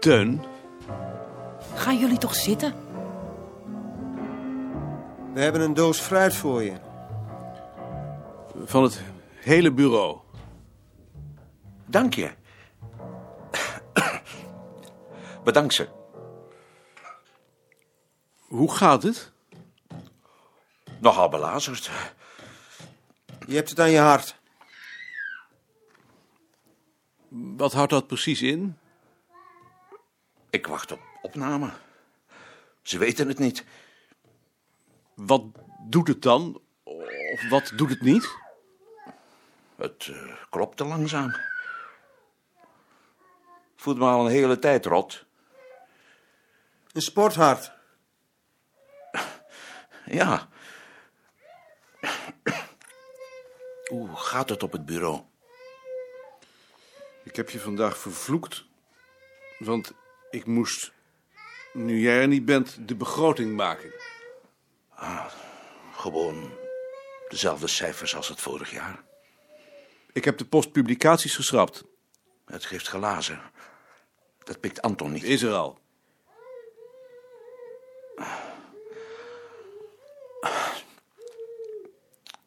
Teun, Gaan jullie toch zitten? We hebben een doos fruit voor je. van het hele bureau. Dank je. Bedankt ze. Hoe gaat het? Nogal belazerd. Je hebt het aan je hart. Wat houdt dat precies in? Ik wacht op opname. Ze weten het niet. Wat doet het dan? Of wat doet het niet? Het eh, klopt te langzaam. Voelt me al een hele tijd rot. Een sporthart. Ja. Hoe gaat het op het bureau? Ik heb je vandaag vervloekt, want ik moest, nu jij er niet bent, de begroting maken. Gewoon dezelfde cijfers als het vorig jaar. Ik heb de postpublicaties geschrapt. Het geeft glazen. Dat pikt Anton niet. Is er al.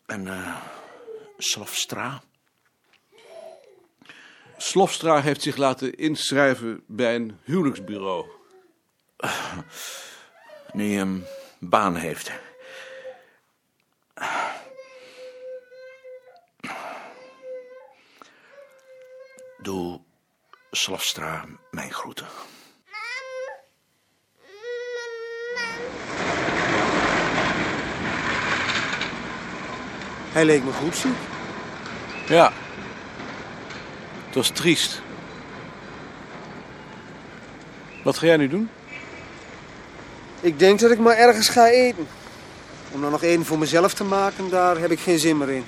En eh Slofstra? Slofstra heeft zich laten inschrijven bij een huwelijksbureau. Nu hij een baan heeft. Doe Slofstra mijn groeten. Hij leek me goed ziek. Ja. Het was triest. Wat ga jij nu doen? Ik denk dat ik maar ergens ga eten. Om dan nog één voor mezelf te maken, daar heb ik geen zin meer in.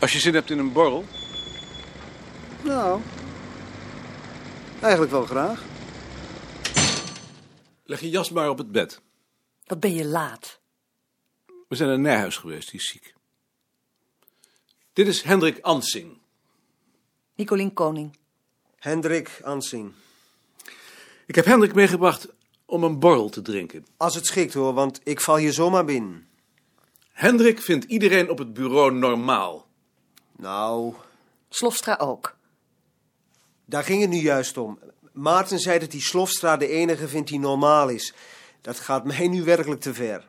Als je zin hebt in een borrel, Nou, eigenlijk wel graag. leg je jas maar op het bed. Wat ben je laat? We zijn naar Nijhuis geweest, die is ziek. Dit is Hendrik Ansing. Nicolien Koning. Hendrik Ansing. Ik heb Hendrik meegebracht om een borrel te drinken. Als het schikt hoor, want ik val hier zomaar binnen. Hendrik vindt iedereen op het bureau normaal. Nou, Slofstra ook. daar ging het nu juist om. Maarten zei dat die Slofstra de enige vindt die normaal is. Dat gaat mij nu werkelijk te ver.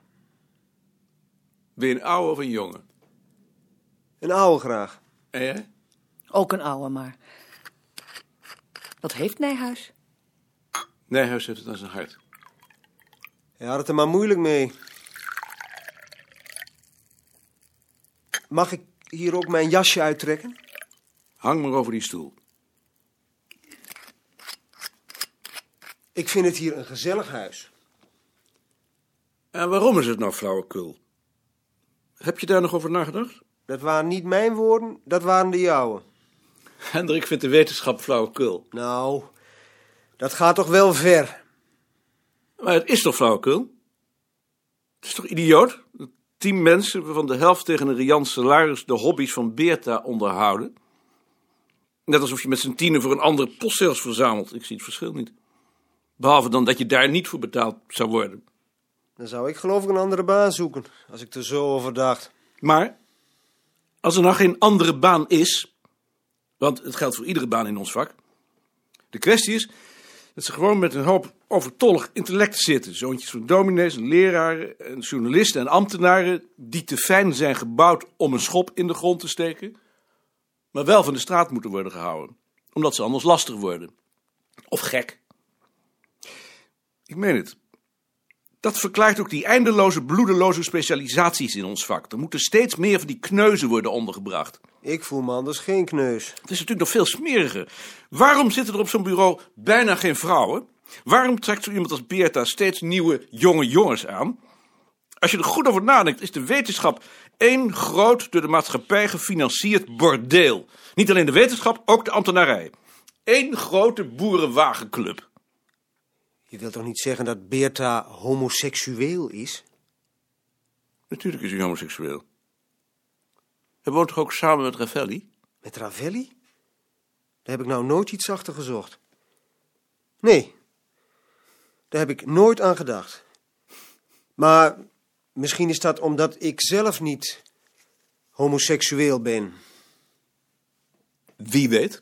Ben je een oude of een jonge? Een oude graag. En jij? Ook een oude maar. Wat heeft Nijhuis? Nijhuis heeft het aan zijn hart. Hij had het er maar moeilijk mee. Mag ik hier ook mijn jasje uittrekken? Hang maar over die stoel. Ik vind het hier een gezellig huis. En waarom is het nou flauwekul? Heb je daar nog over nagedacht? Dat waren niet mijn woorden, dat waren de jouwe. Hendrik vindt de wetenschap flauwekul. Nou, dat gaat toch wel ver. Maar het is toch flauwekul? Het is toch idioot? Tien mensen, waarvan de helft tegen een riant salaris de hobby's van Beerta onderhouden. Net alsof je met z'n tienen voor een andere postzegels verzamelt. Ik zie het verschil niet. Behalve dan dat je daar niet voor betaald zou worden. Dan zou ik geloof ik een andere baan zoeken, als ik er zo over dacht. Maar, als er nou geen andere baan is, want het geldt voor iedere baan in ons vak. De kwestie is dat ze gewoon met een hoop overtollig intellect zitten. Zoontjes van dominees en leraren en journalisten en ambtenaren die te fijn zijn gebouwd om een schop in de grond te steken, maar wel van de straat moeten worden gehouden, omdat ze anders lastig worden. Of gek. Ik meen het. Dat verklaart ook die eindeloze, bloedeloze specialisaties in ons vak. Er moeten steeds meer van die kneuzen worden ondergebracht. Ik voel me anders geen kneus. Het is natuurlijk nog veel smeriger. Waarom zitten er op zo'n bureau bijna geen vrouwen? Waarom trekt zo iemand als Beerta steeds nieuwe jonge jongens aan? Als je er goed over nadenkt, is de wetenschap één groot door de maatschappij gefinancierd bordeel. Niet alleen de wetenschap, ook de ambtenarij. Eén grote boerenwagenclub. Je wilt toch niet zeggen dat Beerta homoseksueel is? Natuurlijk is hij homoseksueel. Hij woont toch ook samen met Ravelli? Met Ravelli? Daar heb ik nou nooit iets achter gezocht. Nee, daar heb ik nooit aan gedacht. Maar misschien is dat omdat ik zelf niet homoseksueel ben. Wie weet?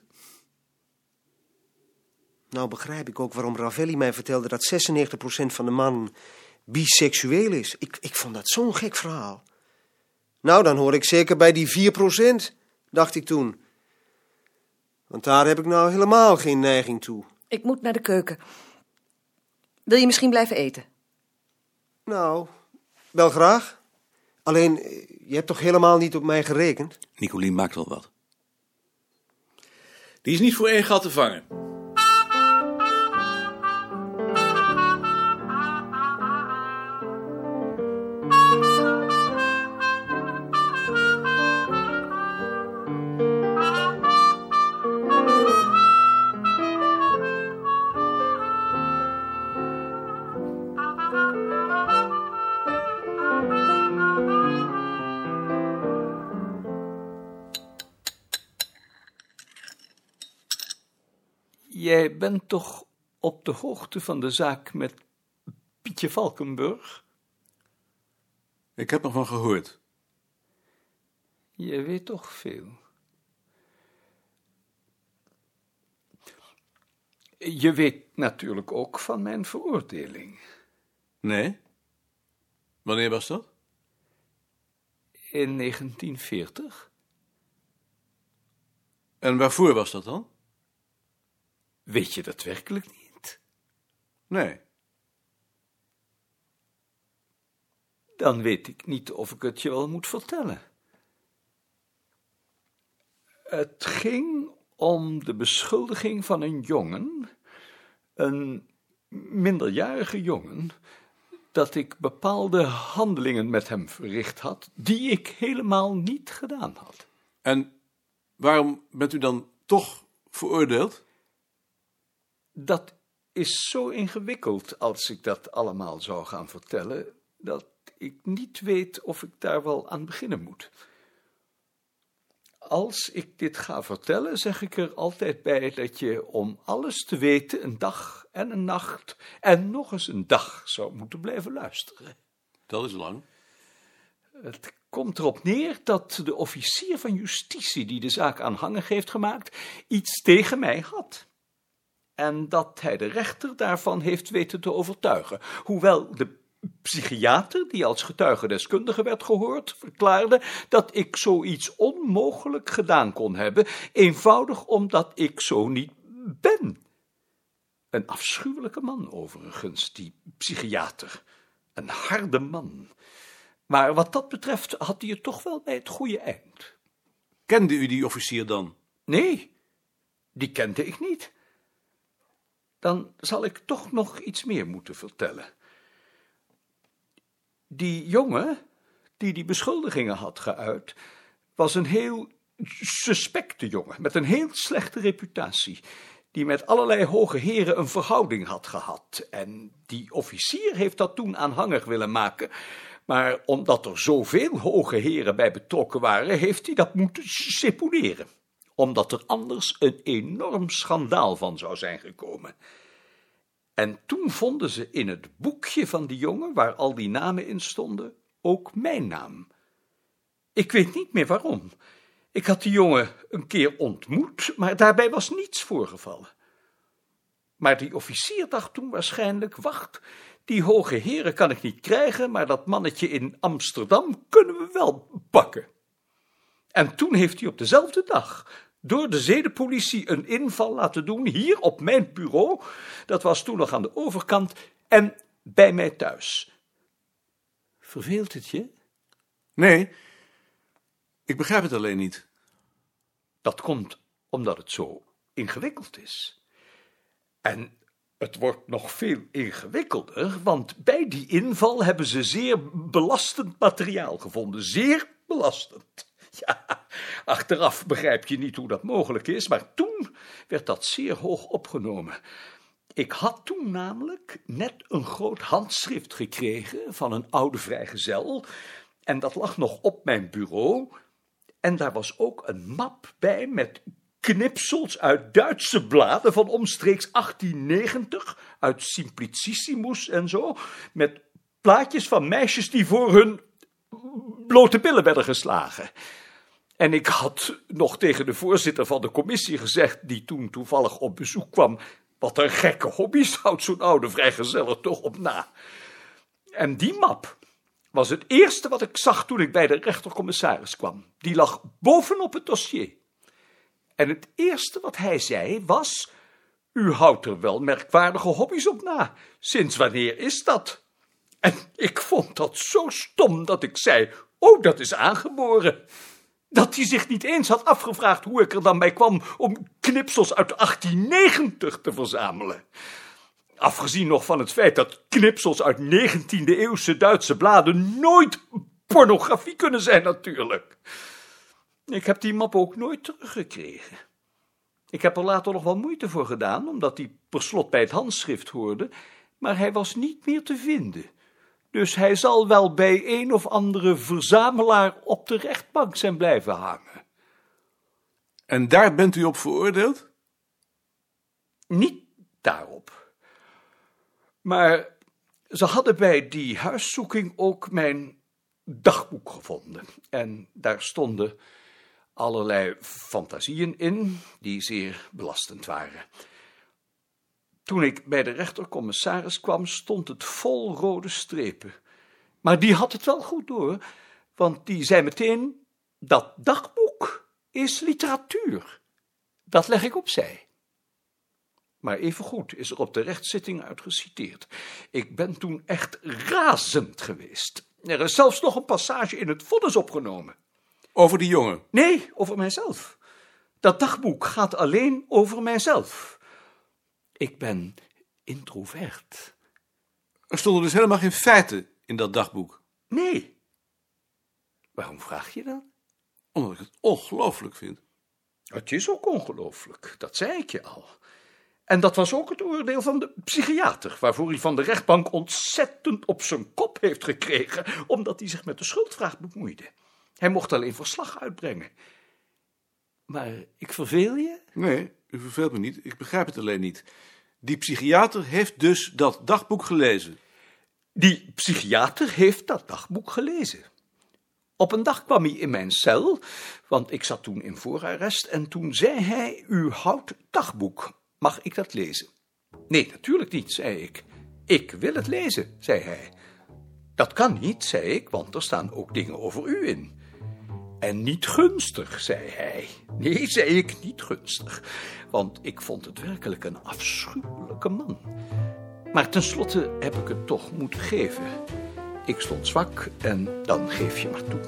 Nou begrijp ik ook waarom Ravelli mij vertelde dat 96% van de mannen biseksueel is. Ik, ik vond dat zo'n gek verhaal. Nou, dan hoor ik zeker bij die 4%, dacht ik toen. Want daar heb ik nou helemaal geen neiging toe. Ik moet naar de keuken. Wil je misschien blijven eten? Nou, wel graag. Alleen, eh, je hebt toch helemaal niet op mij gerekend? Nicolien maakt wel wat. Die is niet voor één gat te vangen. Jij bent toch op de hoogte van de zaak met Pietje Valkenburg? Ik heb ervan gehoord. Je weet toch veel. Je weet natuurlijk ook van mijn veroordeling. Nee? Wanneer was dat? In 1940? En waarvoor was dat dan? Weet je dat werkelijk niet? Nee. Dan weet ik niet of ik het je wel moet vertellen. Het ging om de beschuldiging van een jongen, een minderjarige jongen, dat ik bepaalde handelingen met hem verricht had, die ik helemaal niet gedaan had. En waarom bent u dan toch veroordeeld? Dat is zo ingewikkeld als ik dat allemaal zou gaan vertellen, dat ik niet weet of ik daar wel aan beginnen moet. Als ik dit ga vertellen, zeg ik er altijd bij dat je om alles te weten een dag en een nacht en nog eens een dag zou moeten blijven luisteren. Dat is lang. Het komt erop neer dat de officier van justitie die de zaak aanhangig heeft gemaakt, iets tegen mij had. En dat hij de rechter daarvan heeft weten te overtuigen. Hoewel de psychiater, die als getuigendeskundige werd gehoord, verklaarde dat ik zoiets onmogelijk gedaan kon hebben, eenvoudig omdat ik zo niet ben. Een afschuwelijke man overigens, die psychiater. Een harde man. Maar wat dat betreft had hij het toch wel bij het goede eind. Kende u die officier dan? Nee, die kende ik niet. Dan zal ik toch nog iets meer moeten vertellen. Die jongen, die die beschuldigingen had geuit, was een heel suspecte jongen, met een heel slechte reputatie, die met allerlei hoge heren een verhouding had gehad. En die officier heeft dat toen aanhangig willen maken, maar omdat er zoveel hoge heren bij betrokken waren, heeft hij dat moeten seponeren, omdat er anders een enorm schandaal van zou zijn gekomen. En toen vonden ze in het boekje van die jongen, waar al die namen in stonden, ook mijn naam. Ik weet niet meer waarom. Ik had die jongen een keer ontmoet, maar daarbij was niets voorgevallen. Maar die officier dacht toen waarschijnlijk, wacht, die hoge heren kan ik niet krijgen, maar dat mannetje in Amsterdam kunnen we wel pakken. En toen heeft hij op dezelfde dag door de zedenpolitie een inval laten doen, hier op mijn bureau, dat was toen nog aan de overkant, en bij mij thuis. Verveelt het je? Nee. Ik begrijp het alleen niet. Dat komt omdat het zo ingewikkeld is. En het wordt nog veel ingewikkelder, want bij die inval hebben ze zeer belastend materiaal gevonden. Zeer belastend. Achteraf begrijp je niet hoe dat mogelijk is, maar toen werd dat zeer hoog opgenomen. Ik had toen namelijk net een groot handschrift gekregen van een oude vrijgezel, en dat lag nog op mijn bureau, en daar was ook een map bij met knipsels uit Duitse bladen van omstreeks 1890, uit Simplicissimus en zo, met plaatjes van meisjes die voor hun blote billen werden geslagen. En ik had nog tegen de voorzitter van de commissie gezegd, die toen toevallig op bezoek kwam, wat een gekke hobby's houdt zo'n oude vrijgezeller toch op na. En die map was het eerste wat ik zag toen ik bij de rechtercommissaris kwam. Die lag bovenop het dossier. En het eerste wat hij zei was: U houdt er wel merkwaardige hobby's op na. Sinds wanneer is dat? En ik vond dat zo stom dat ik zei: Oh, dat is aangeboren. Dat hij zich niet eens had afgevraagd hoe ik er dan bij kwam om knipsels uit 1890 te verzamelen. Afgezien nog van het feit dat knipsels uit 19e-eeuwse Duitse bladen nooit pornografie kunnen zijn, natuurlijk. Ik heb die map ook nooit teruggekregen. Ik heb er later nog wel moeite voor gedaan, omdat die per slot bij het handschrift hoorde, maar hij was niet meer te vinden. Dus hij zal wel bij een of andere verzamelaar op de rechtbank zijn blijven hangen. En daar bent u op veroordeeld? Niet daarop. Maar ze hadden bij die huiszoeking ook mijn dagboek gevonden. En daar stonden allerlei fantasieën in die zeer belastend waren. Toen ik bij de rechtercommissaris kwam, stond het vol rode strepen. Maar die had het wel goed door, want die zei meteen: dat dagboek is literatuur. Dat leg ik opzij. Maar evengoed is er op de rechtszitting uitgeciteerd. Ik ben toen echt razend geweest. Er is zelfs nog een passage in het vonnis opgenomen. Over die jongen? Nee, over mijzelf. Dat dagboek gaat alleen over mijzelf. Ik ben introvert. Er stonden dus helemaal geen feiten in dat dagboek. Nee. Waarom vraag je dan? Omdat ik het ongelooflijk vind. Het is ook ongelooflijk, dat zei ik je al. En dat was ook het oordeel van de psychiater, waarvoor hij van de rechtbank ontzettend op zijn kop heeft gekregen, omdat hij zich met de schuldvraag bemoeide. Hij mocht alleen verslag uitbrengen. Maar ik verveel je? Nee, u verveelt me niet. Ik begrijp het alleen niet. Die psychiater heeft dus dat dagboek gelezen. Die psychiater heeft dat dagboek gelezen. Op een dag kwam hij in mijn cel, want ik zat toen in voorarrest, en toen zei hij: U houdt dagboek. Mag ik dat lezen? Nee, natuurlijk niet, zei ik. Ik wil het lezen, zei hij. Dat kan niet, zei ik, want er staan ook dingen over u in. En niet gunstig, zei hij. Nee, zei ik, niet gunstig. Want ik vond het werkelijk een afschuwelijke man. Maar tenslotte heb ik het toch moeten geven. Ik stond zwak en dan geef je maar toe.